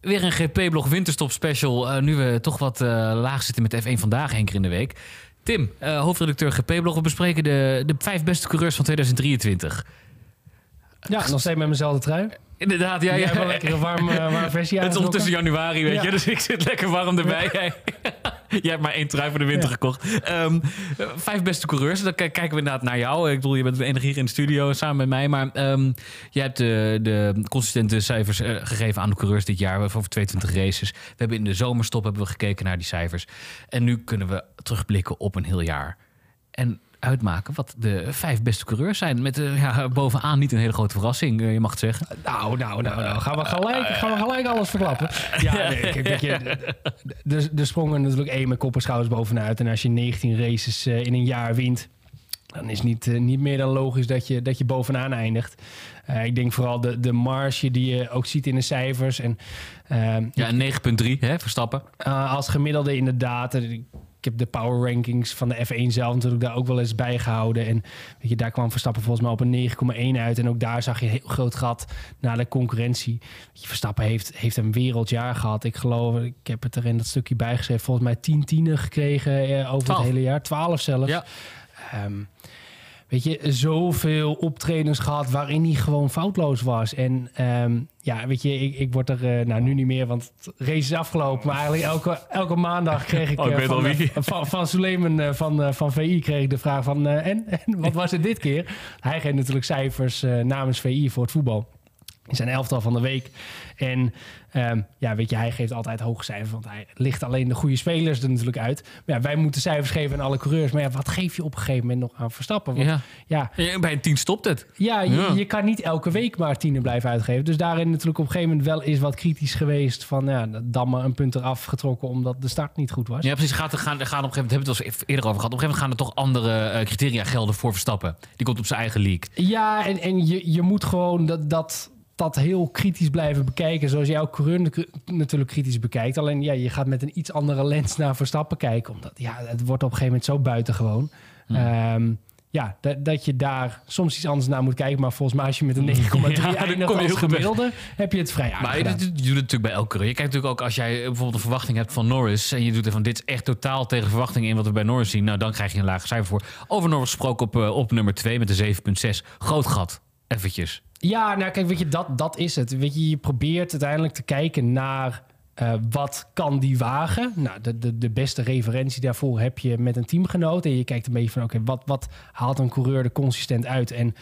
Weer een GP-blog Winterstop special. Uh, nu we toch wat uh, laag zitten met F1 vandaag, één keer in de week. Tim, uh, hoofdredacteur GP-blog. We bespreken de, de vijf beste coureurs van 2023. Ja, nog steeds met mezelfde trui. Inderdaad, ja. Jij hebt wel lekker een warm, warm versie Het is ondertussen januari, weet ja. je. Dus ik zit lekker warm erbij. Ja. Jij hebt maar één trui voor de winter ja. gekocht. Um, vijf beste coureurs. Dan kijken we inderdaad naar jou. Ik bedoel, je bent de enige hier in de studio samen met mij. Maar um, jij hebt de, de consistente cijfers uh, gegeven aan de coureurs dit jaar. Over 22 races. We hebben in de zomerstop hebben we gekeken naar die cijfers. En nu kunnen we terugblikken op een heel jaar. En uitmaken wat de vijf beste coureurs zijn. Met uh, ja, bovenaan niet een hele grote verrassing, uh, je mag het zeggen. Nou, nou, nou, nou. Gaan we gelijk, gaan we gelijk alles verklappen. Ja, nee, kijk, je, de, de sprongen natuurlijk één met kop en schouders bovenuit. En als je 19 races uh, in een jaar wint, dan is het niet, niet meer dan logisch dat je, dat je bovenaan eindigt. Ik denk vooral de, de marge die je ook ziet in de cijfers. En, ja, 9,3 hè, Verstappen. Als gemiddelde inderdaad. Ik heb de power rankings van de F1 zelf natuurlijk daar ook wel eens bijgehouden. En weet je, daar kwam Verstappen volgens mij op een 9,1 uit. En ook daar zag je een heel groot gat naar de concurrentie. Je, Verstappen heeft, heeft een wereldjaar gehad. Ik geloof, ik heb het er in dat stukje bijgeschreven, volgens mij 10 tienen gekregen eh, over 12. het hele jaar. 12 zelfs. Ja. Um, weet je, zoveel optredens gehad waarin hij gewoon foutloos was. En um, ja, weet je, ik, ik word er uh, nou nu niet meer, want het race is afgelopen. Maar eigenlijk elke, elke maandag kreeg ik, oh, ik uh, van, uh, van, van Suleiman van, van VI kreeg ik de vraag van en, en wat was het dit keer? Hij geeft natuurlijk cijfers namens VI voor het voetbal. In zijn elftal van de week. En um, ja, weet je, hij geeft altijd hoge cijfers. Want hij ligt alleen de goede spelers er natuurlijk uit. Maar ja, wij moeten cijfers geven aan alle coureurs. Maar ja, wat geef je op een gegeven moment nog aan Verstappen? Want, ja. Ja, ja. Bij een tien stopt het. Ja, je, ja. je, kan niet elke week maar tienen blijven uitgeven. Dus daarin natuurlijk op een gegeven moment wel is wat kritisch geweest. Van ja, dan maar een punt eraf getrokken omdat de start niet goed was. Ja, precies. Gaat er, gaan, gaan op een gegeven moment, hebben we het al eerder over gehad. Op een gegeven moment gaan er toch andere uh, criteria gelden voor Verstappen. Die komt op zijn eigen league. Ja, en, en je, je moet gewoon dat... dat dat heel kritisch blijven bekijken. Zoals jouw coureur natuurlijk kritisch bekijkt. Alleen ja, je gaat met een iets andere lens naar Verstappen kijken. Omdat ja, het wordt op een gegeven moment zo buitengewoon. Hmm. Um, ja, dat, dat je daar soms iets anders naar moet kijken. Maar volgens mij als je met een 9,3 ja, eindigt als gemiddelde, heb je het vrij Maar je, doet het natuurlijk bij elke coureur. Je kijkt natuurlijk ook als jij bijvoorbeeld een verwachting hebt van Norris... en je doet er van dit is echt totaal tegen verwachting in wat we bij Norris zien... nou, dan krijg je een lager cijfer voor. Over Norris gesproken op, uh, op nummer 2 met de 7,6. Groot gat, eventjes. Ja, nou kijk, weet je, dat, dat is het. Weet je, je probeert uiteindelijk te kijken naar uh, wat kan die wagen. Nou, de, de, de beste referentie daarvoor heb je met een teamgenoot. En je kijkt een beetje van, oké, wat, wat haalt een coureur er consistent uit? En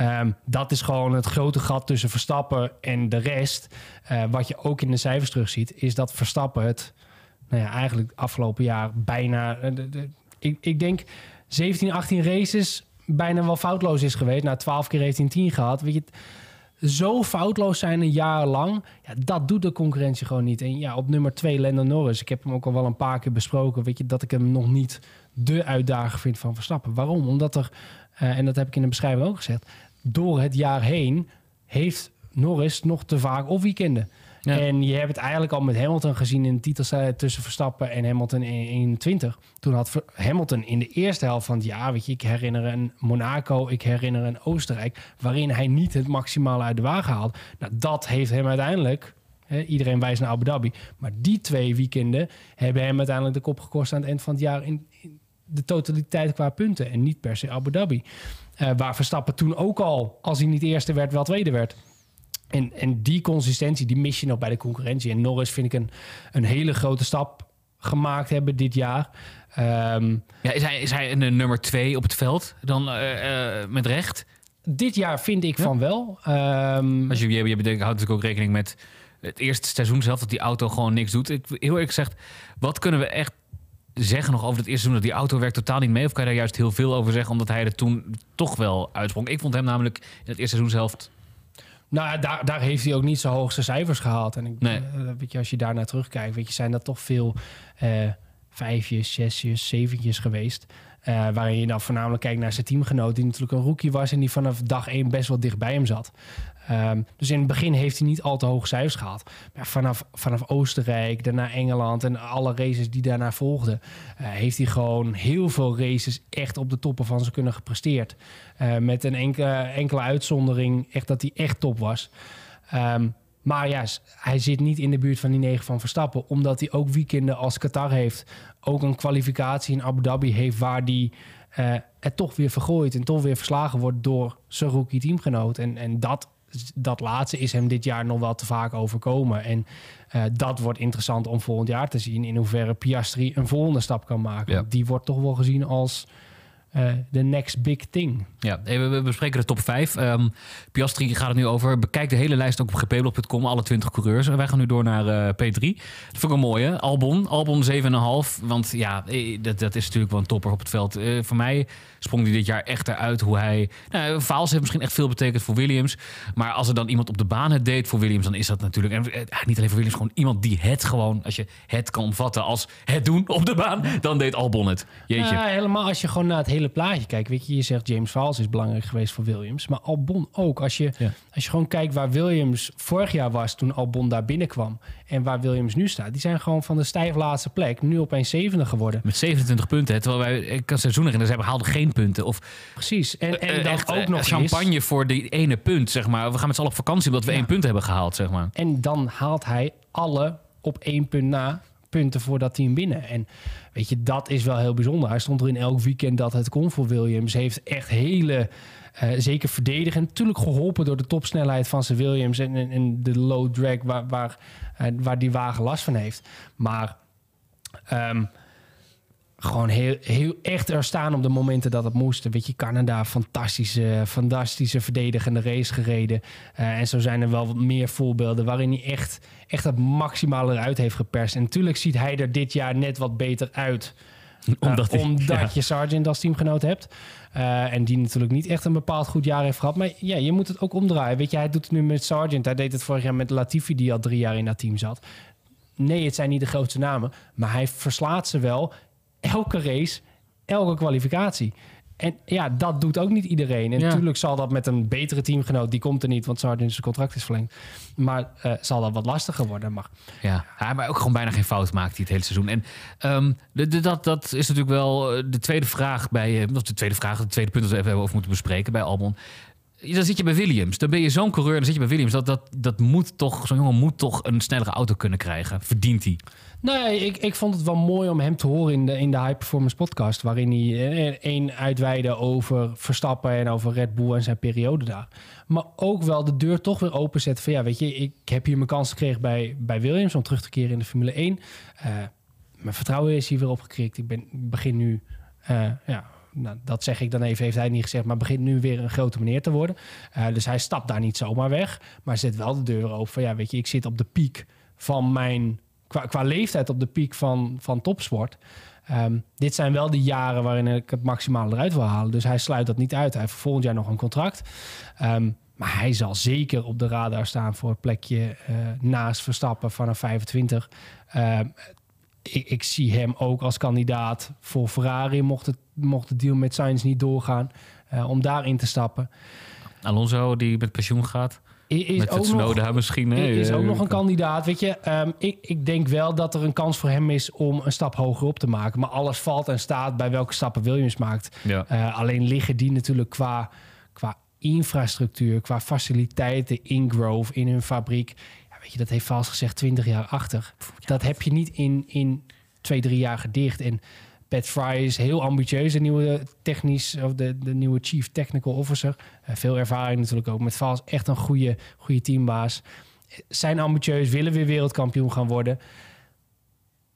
um, dat is gewoon het grote gat tussen Verstappen en de rest. Uh, wat je ook in de cijfers terugziet, is dat Verstappen het, nou ja, eigenlijk afgelopen jaar bijna... De, ik, ik denk 17, 18 races bijna wel foutloos is geweest. Nou, twaalf keer heeft hij een 10 gehad. Weet je, zo foutloos zijn een jaar lang, ja, dat doet de concurrentie gewoon niet. En ja, op nummer 2 Lando Norris. Ik heb hem ook al wel een paar keer besproken. Weet je, dat ik hem nog niet de uitdager vind van Verstappen. Waarom? Omdat er, uh, en dat heb ik in de beschrijving ook gezegd, door het jaar heen heeft Norris nog te vaak op weekenden. En je hebt het eigenlijk al met Hamilton gezien in de titelstrijd tussen Verstappen en Hamilton in 21. Toen had Hamilton in de eerste helft van het jaar, weet je, ik herinner een Monaco, ik herinner een Oostenrijk, waarin hij niet het maximale uit de wagen haalt. Nou, dat heeft hem uiteindelijk, iedereen wijst naar Abu Dhabi, maar die twee weekenden hebben hem uiteindelijk de kop gekost aan het eind van het jaar in, de totaliteit qua punten en niet per se Abu Dhabi. Uh, waar Verstappen toen ook al, als hij niet eerste werd, wel tweede werd. En, en die consistentie, die mis je nog bij de concurrentie. En Norris vind ik een, een hele grote stap gemaakt hebben dit jaar. Um, ja, is, hij, is hij een nummer twee op het veld dan uh, uh, met recht? Dit jaar vind ik ja. van wel. Um, Als je, je, je houdt natuurlijk ook rekening met het eerste seizoen zelf... dat die auto gewoon niks doet. Ik, heel eerlijk gezegd, wat kunnen we echt zeggen nog over het eerste seizoen... dat die auto werkt totaal niet mee? Of kan je daar juist heel veel over zeggen... omdat hij er toen toch wel uitsprong? Ik vond hem namelijk in het eerste seizoen zelf nou daar, daar heeft hij ook niet zijn hoogste cijfers gehaald. En ik, nee. uh, weet je, als je daar naar terugkijkt, weet je, zijn dat toch veel uh, vijfjes, zesjes, zeventjes geweest. Uh, waarin je dan voornamelijk kijkt naar zijn teamgenoot, die natuurlijk een rookie was en die vanaf dag één best wel dicht bij hem zat. Um, dus in het begin heeft hij niet al te hoge cijfers gehad. Maar vanaf, vanaf Oostenrijk, daarna Engeland en alle races die daarna volgden, uh, heeft hij gewoon heel veel races echt op de toppen van ze kunnen gepresteerd. Uh, met een enkele, enkele uitzondering, echt dat hij echt top was. Um, maar ja, hij zit niet in de buurt van die 9 van Verstappen. Omdat hij ook weekenden als Qatar heeft. Ook een kwalificatie in Abu Dhabi heeft waar hij uh, het toch weer vergooit. En toch weer verslagen wordt door zijn rookie teamgenoot. En, en dat, dat laatste is hem dit jaar nog wel te vaak overkomen. En uh, dat wordt interessant om volgend jaar te zien. In hoeverre Piastri een volgende stap kan maken. Ja. Die wordt toch wel gezien als eh, de next big thing. Ja, we bespreken de top 5. Um, ehm, Piastri gaat het nu over. Bekijk de hele lijst ook op gpblog.com, alle 20 coureurs. En wij gaan nu door naar uh, P3. Dat vind ik een mooie. Albon, Albon 7,5. Want ja, eh, dat, dat is natuurlijk wel een topper op het veld. Uh, voor mij sprong hij dit jaar echt eruit hoe hij... Nou, Vaals heeft misschien echt veel betekend voor Williams. Maar als er dan iemand op de baan het deed voor Williams... dan is dat natuurlijk... En, niet alleen voor Williams, gewoon iemand die het gewoon... als je het kan omvatten als het doen op de baan... dan deed Albon het. Jeetje. Ja, helemaal als je gewoon naar het hele plaatje kijkt. Weet je, je zegt James Vals is belangrijk geweest voor Williams. Maar Albon ook. Als je, als je gewoon kijkt waar Williams vorig jaar was toen Albon daar binnenkwam. En waar Williams nu staat. Die zijn gewoon van de stijf laatste plek nu opeens zevende geworden. Met 27 punten. Terwijl wij ik kan seizoen erin, ze haalden geen punten. Of, Precies. En, en uh, dan echt, ook nog champagne voor die ene punt, zeg maar. We gaan met z'n allen op vakantie omdat we één punt hebben gehaald, zeg maar. En dan haalt hij alle op één punt na punten voor dat team binnen. En weet je, dat is wel heel bijzonder. Hij stond er in elk weekend dat het kon voor Williams. Heeft echt hele, uh, zeker verdedigen. Natuurlijk geholpen door de topsnelheid van zijn Williams en, en, de low drag waar, waar, uh, waar die wagen last van heeft. Maar um, gewoon heel, heel echt er staan op de momenten dat het moest. Weet je, Canada, fantastische, fantastische verdedigende race gereden. Uh, en zo zijn er wel wat meer voorbeelden waarin hij echt, echt het maximale eruit heeft geperst. En natuurlijk ziet hij er dit jaar net wat beter uit. Uh, omdat, hij, omdat ja. je Sargent als teamgenoot hebt. Uh, en die natuurlijk niet echt een bepaald goed jaar heeft gehad. Maar ja, je moet het ook omdraaien. Weet je, hij doet het nu met Sargent. Hij deed het vorig jaar met Latifi, die al drie jaar in dat team zat. Nee, het zijn niet de grootste namen. Maar hij verslaat ze wel elke race, elke kwalificatie. En ja, dat doet ook niet iedereen. En natuurlijk zal dat met een betere teamgenoot, die komt er niet, want Sargent zijn contract is verlengd. Maar uh, zal dat wat lastiger worden. Maar, ja. ja, maar ook gewoon bijna geen fout maakt hij het hele seizoen. En um, de, de, dat, dat is natuurlijk wel eh, de tweede vraag bij, uh, of de tweede vraag, de tweede punt dat we even over moeten bespreken bij Albon. Dan zit je bij Williams. Dan ben je zo'n coureur. Dan zit je bij Williams. Dat, dat, dat moet toch, zo'n jongen moet toch een snellere auto kunnen krijgen. Verdient hij. Nee, ik, ik vond het wel mooi om hem te horen in de, in de High Performance podcast. Waarin hij één uitweide over Verstappen en over Red Bull en zijn periode daar. Maar ook wel de deur toch weer openzet van ja, weet je, ik heb hier mijn kans gekregen bij, bij Williams om terug te keren in de Formule 1. Uh, mijn vertrouwen is hier weer opgekrikt. Ik ben, begin nu, ja, nou, dat zeg ik dan even, heeft hij niet gezegd, maar begint nu weer een grote meneer te worden. Dus hij stapt daar niet zomaar weg, maar zet wel de deur open van ja, weet je, ik zit op de piek van mijn qua, qua leeftijd op de piek van, van topsport. Um, dit zijn wel de jaren waarin ik het maximale eruit wil halen. Dus hij sluit dat niet uit. Hij heeft volgend jaar nog een contract. Um, maar hij zal zeker op de radar staan voor het plekje uh, naast Verstappen vanaf 25. Um, ik, ik, zie hem ook als kandidaat voor Ferrari, mocht, het, mocht de deal met Sainz niet doorgaan, uh, om daarin te stappen. Alonso die met pensioen gaat is Met ook Tsunoda nog, misschien. Is ook nog een kandidaat. Weet je, um, ik, ik denk wel dat er een kans voor hem is om een stap hoger op te maken. Maar alles valt en staat bij welke stappen Williams maakt. Ja. Uh, alleen liggen die natuurlijk qua, qua infrastructuur, qua faciliteiten in Grove, in hun fabriek. Ja, weet je, dat heeft vals gezegd 20 jaar achter. Dat heb je niet in, in twee, drie jaar gedicht. En Pat Fry is heel ambitieus, de nieuwe technisch of de, de nieuwe chief technical officer. Uh, veel ervaring natuurlijk ook met Vals. Echt een goede, goede teambaas. Zijn ambitieus, willen weer wereldkampioen gaan worden.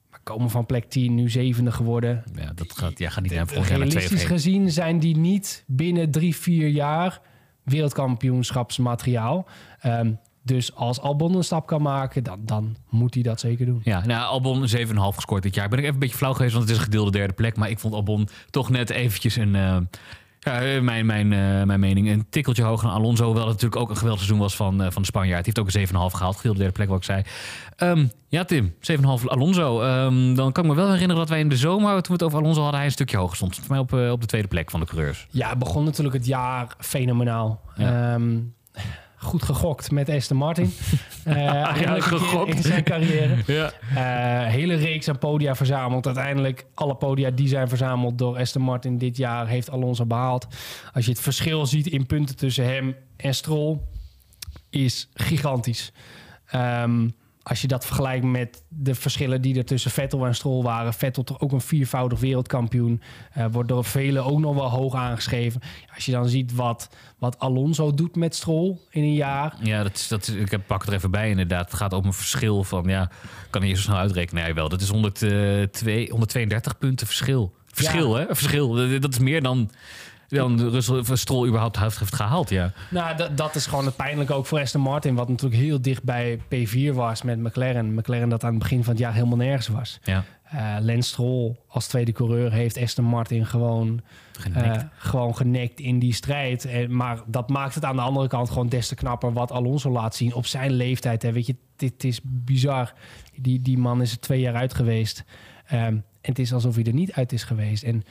Maar komen van plek 10, nu zevende geworden. Ja, dat gaat, ja, gaat niet aan volgend jaar naar Realistisch gezien zijn die niet binnen drie, vier jaar wereldkampioenschapsmateriaal. Um, dus als Albon een stap kan maken, dan, dan moet hij dat zeker doen. Ja, nou, Albon 7,5 gescoord dit jaar. Ben ik even een beetje flauw geweest, want het is een gedeelde derde plek. Maar ik vond Albon toch net eventjes een... Uh, ja, eh, mijn, mijn, uh, mijn mening. Een tikkeltje hoger dan Alonso. Hoewel het natuurlijk ook een geweldig seizoen was van, uh, van de Spanjaard. Hij heeft ook een 7,5 gehaald. Gedeelde derde plek, wat ik zei. Um, ja, Tim. 7,5 Alonso. Um, dan kan ik me wel herinneren dat wij in de zomer, toen we het over Alonso hadden, hij een stukje hoger stond. Voor mij op, op de tweede plek van de coureurs. Ja, begon natuurlijk het jaar fenomenaal. Ja. Um, goed gegokt met Aston Martin. Uh, ja, gegokt. In zijn carrière. ja. Uh, hele reeks aan podia verzameld. Uiteindelijk alle podia die zijn verzameld door Aston Martin dit jaar heeft Alonso behaald. Als je het verschil ziet in punten tussen hem en Stroll is gigantisch. Ehm, als je dat vergelijkt met de verschillen die er tussen Vettel en Stroll waren. Vettel toch ook een viervoudig wereldkampioen. Uh, wordt door velen ook nog wel hoog aangeschreven. Als je dan ziet wat, wat Alonso doet met Stroll in een jaar. Ja, dat is, dat is, ik heb, pak het er even bij inderdaad. Het gaat om een verschil van, ja, kan je zo snel uitrekenen? Nee, wel. Dat is 102, 132 punten verschil. Verschil, hè? Verschil. Dat is meer dan dan Russell Stroll überhaupt heeft gehaald, ja. Nou, dat, dat is gewoon het pijnlijke ook voor Aston Martin... wat natuurlijk heel dicht bij P4 was met McLaren. McLaren dat aan het begin van het jaar helemaal nergens was. Ja. Uh, Lance Stroll als tweede coureur heeft Aston Martin gewoon genekt, uh, gewoon genekt in die strijd. En, maar dat maakt het aan de andere kant gewoon des te knapper... wat Alonso laat zien op zijn leeftijd. Hè. Weet je, dit is bizar. Die, die man is er twee jaar uit geweest... Um, en het is alsof hij er niet uit is geweest. En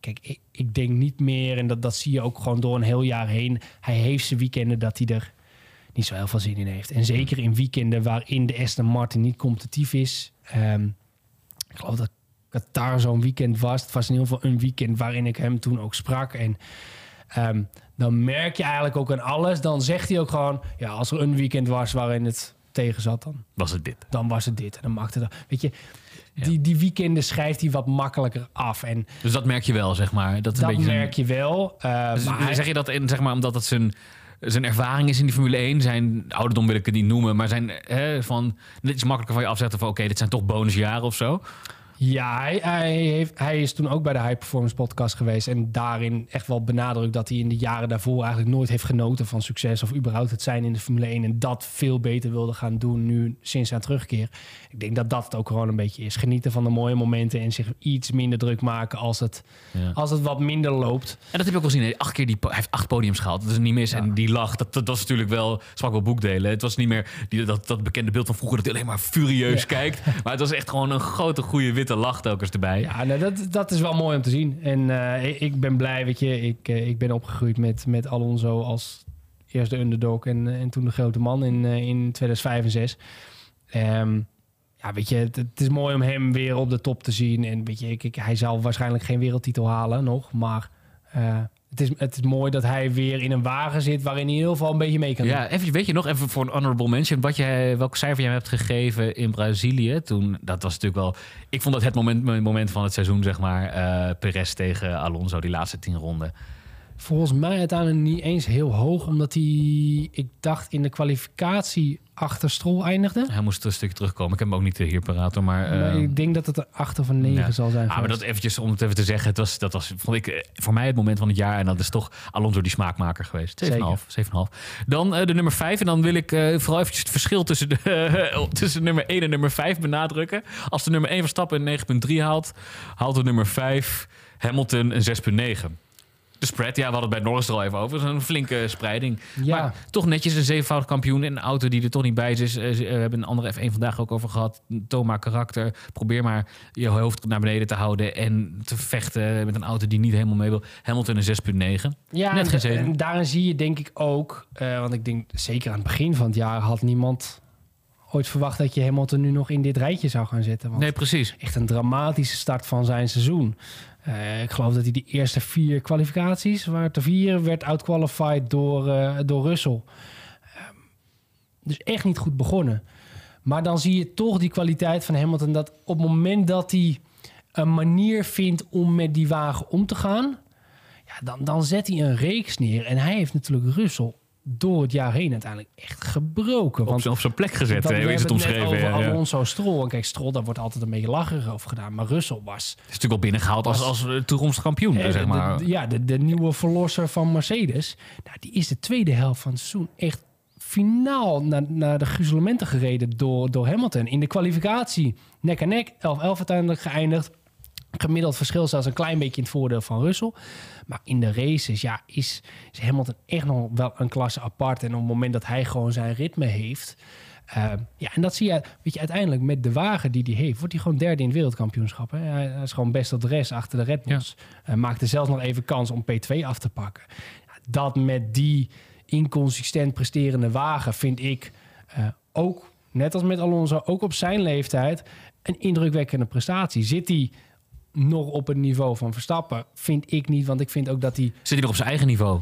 Kijk, ik, ik, denk niet meer, en dat, dat zie je ook gewoon door een heel jaar heen. Hij heeft zijn weekenden dat hij er niet zo heel veel zin in heeft. En zeker in weekenden waarin de Aston Martin niet competitief is. Um, ik geloof dat Qatar zo'n weekend was. Het was in ieder geval een weekend waarin ik hem toen ook sprak. En um, dan merk je eigenlijk ook aan alles. Dan zegt hij ook gewoon, ja, als er een weekend was waarin het tegen zat, dan was het dit. Dan was het dit. En dan maakte dat. Weet je, die, die weekenden schrijft hij wat makkelijker af. En dus dat merk je wel, zeg maar. Dat, dat merk je wel. Uh, dus maar zeg je dat in, zeg maar, omdat het zijn, zijn ervaring is in die Formule 1? Zijn ouderdom wil ik het niet noemen, maar zijn hè, van... Dit is makkelijker van je afzetten van... oké, dit zijn toch bonusjaren of zo? Ja, hij, hij, heeft, hij is toen ook bij de High Performance Podcast geweest. En daarin echt wel benadrukt dat hij in de jaren daarvoor eigenlijk nooit heeft genoten van succes. Of überhaupt het zijn in de Formule 1. En dat veel beter wilde gaan doen nu sinds zijn terugkeer. Ik denk dat dat het ook gewoon een beetje is. Genieten van de mooie momenten en zich iets minder druk maken als het, ja. als het wat minder loopt. En dat heb ik ook wel gezien. Acht keer die, hij heeft acht podiums gehaald. Dat is niet mis. Ja. En die lach, dat, dat was natuurlijk wel zwak wel boekdelen. Het was niet meer die, dat, dat bekende beeld van vroeger dat hij alleen maar furieus ja. kijkt. Maar het was echt gewoon een grote, goede witte lach telkens erbij. Ja, nou, dat, dat is wel mooi om te zien. En uh, ik ben blij, weet je. Ik, uh, ik ben opgegroeid met, met Alonso als eerst de underdog en, en toen de grote man in, in 2005 en 6. Um, ja, weet je, het, het, is mooi om hem weer op de top te zien. En weet je, ik, ik, hij zal waarschijnlijk geen wereldtitel halen nog, maar het is, het is mooi dat hij weer in een wagen zit waarin hij in ieder geval een beetje mee kan ja, doen. Even, weet je nog, even voor een honorable mention, wat je, welk cijfer jij hebt gegeven in Brazilië toen? Dat was natuurlijk wel, ik vond dat het moment, moment van het seizoen, zeg maar, uh, Perez tegen Alonso, die laatste tien ronden. Volgens mij uiteindelijk niet eens heel hoog, omdat hij, ik dacht in de kwalificatie achter Strol eindigde. Hij moest een stukje terugkomen. Ik heb hem ook niet hier paraat, maar... Uh, ik denk dat het er achter van negen ja. zal zijn. Ah, maar dat eventjes, om het even te zeggen, het was, dat was vond ik, eh, voor mij het moment van het jaar. En dat is toch Alonso die smaakmaker geweest. 7,5. 7,5. Dan uh, de nummer 5. En dan wil ik uh, vooral eventjes het verschil tussen, de, tussen nummer 1 en nummer 5 benadrukken. Als de nummer 1 Verstappen een 9,3 haalt, haalt de nummer 5 Hamilton een 6,9. De spread, ja, we hadden het bij Norris er al even over. Dat is een flinke spreiding. Ja. Maar toch netjes een zevenvoudig kampioen. En een auto die er toch niet bij is. Uh, we hebben een andere F1 vandaag ook over gehad. Toma karakter. Probeer maar je hoofd naar beneden te houden. En te vechten met een auto die niet helemaal mee wil. Hamilton een 6,9. Ja, Net 7. En daarin zie je denk ik ook... Uh, want ik denk zeker aan het begin van het jaar had niemand ooit verwacht dat je Hamilton nu nog in dit rijtje zou gaan zetten. Want nee, precies. Echt een dramatische start van zijn seizoen. Uh, ik geloof dat hij die eerste vier kwalificaties, waar te vier werd outqualified door, uh, door Russell. Uh, dus echt niet goed begonnen. Maar dan zie je toch die kwaliteit van Hamilton dat op het moment dat hij een manier vindt om met die wagen om te gaan, ja, dan, dan zet hij een reeks neer. En hij heeft natuurlijk Russell door het jaar heen uiteindelijk echt gebroken. Want op zijn plek gezet, hè, is het omschreven. Over ja, Alonso Stroll. En kijk, Stroll, daar wordt altijd een beetje lacherig over gedaan. Maar Russell was... is natuurlijk wel binnengehaald als, als toekomstig kampioen, eh, zeg maar. De, ja, de, de nieuwe verlosser van Mercedes. Nou, die is de tweede helft van het seizoen echt finaal naar, naar de gruzelementen gereden door, door Hamilton. In de kwalificatie nek aan nek, 11-11 uiteindelijk geëindigd. Gemiddeld verschil zelfs een klein beetje in het voordeel van Russell. Maar in de races ja, is, is Hamilton echt nog wel een klasse apart. En op het moment dat hij gewoon zijn ritme heeft... Uh, ja, en dat zie je, weet je, uiteindelijk met de wagen die hij heeft, wordt hij gewoon derde in het wereldkampioenschap. Hè? Hij is gewoon best op de rest achter de Red Bulls. Ja. Uh, maakte zelfs nog even kans om P2 af te pakken. Dat met die inconsistent presterende wagen vind ik uh, ook, net als met Alonso, ook op zijn leeftijd, een indrukwekkende prestatie. Zit hij nog op het niveau van Verstappen? Vind ik niet, want ik vind ook dat hij... Zit hij nog op zijn eigen niveau?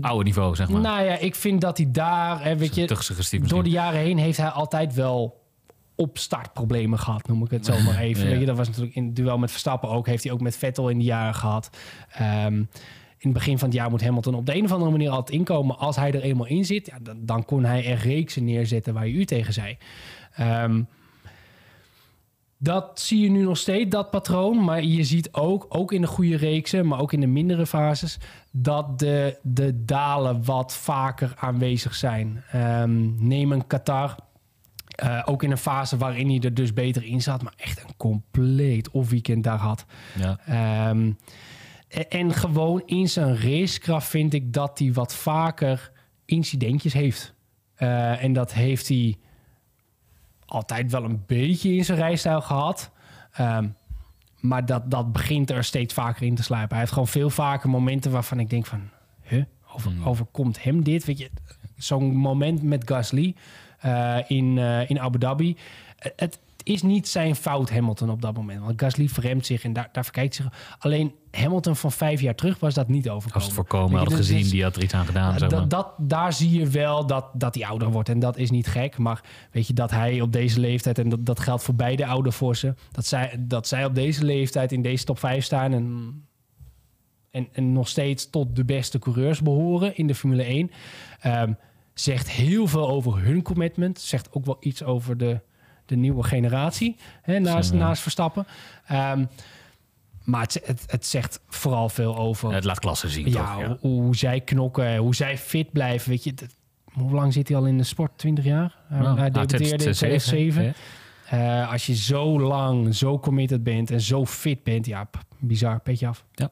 oude niveau, zeg maar. Nou ja, ik vind dat hij daar, hè, weet je, door de jaren heen heeft hij altijd wel opstartproblemen gehad, noem ik het zo maar even. Weet je, dat was natuurlijk in het duel met Verstappen ook. Heeft hij ook met Vettel in die jaren gehad. Ehm, in het begin van het jaar moet Hamilton op de een of andere manier altijd inkomen. Als hij er eenmaal in zit, ja, dan, dan kon hij er reeksen neerzetten waar je u tegen zei. Um, dat zie je nu nog steeds, dat patroon. Maar je ziet ook, ook in de goede reeksen, maar ook in de mindere fases, dat de, de dalen wat vaker aanwezig zijn. Um, neem een Qatar. Uh, ook in een fase waarin hij er dus beter in zat, maar echt een compleet off-weekend daar had. Ja. Um, en gewoon in zijn racekracht vind ik dat hij wat vaker incidentjes heeft. Uh, en dat heeft hij altijd wel een beetje in zijn rijstijl gehad. Um, maar dat, dat begint er steeds vaker in te sluipen. Hij heeft gewoon veel vaker momenten waarvan ik denk van... Huh? Over, hmm. overkomt hem dit? Weet je, zo'n moment met Gasly uh, in, uh, in Abu Dhabi. Het, is niet zijn fout, Hamilton, op dat moment. Want Gasly vreemd zich en daar, daar verkijkt zich. Alleen Hamilton van vijf jaar terug was dat niet overkomen. Als het voorkomen had gezien, die had er iets aan gedaan. Zeg maar. dat, daar zie je wel dat, dat hij ouder wordt. En dat is niet gek. Maar weet je, dat hij op deze leeftijd... en dat, dat geldt voor beide oude vorsen... Dat zij, dat zij op deze leeftijd in deze top 5 staan... en en, en nog steeds tot de beste coureurs behoren in de Formule 1. Um, ehm, zegt heel veel over hun commitment. Zegt ook wel iets over de de nieuwe generatie. Hè, naast, naast Verstappen. Um, maar het, het, het, zegt vooral veel over... Het laat klasse zien, ja, toch? Ja. Hoe, hoe, zij knokken, hoe zij fit blijven. Weet je, hoe lang zit hij al in de sport? 20 jaar? Nou, hij debuteerde in 2007. Uh, als je zo lang, zo committed bent en zo fit bent, ja, bizar, petje af. Ja.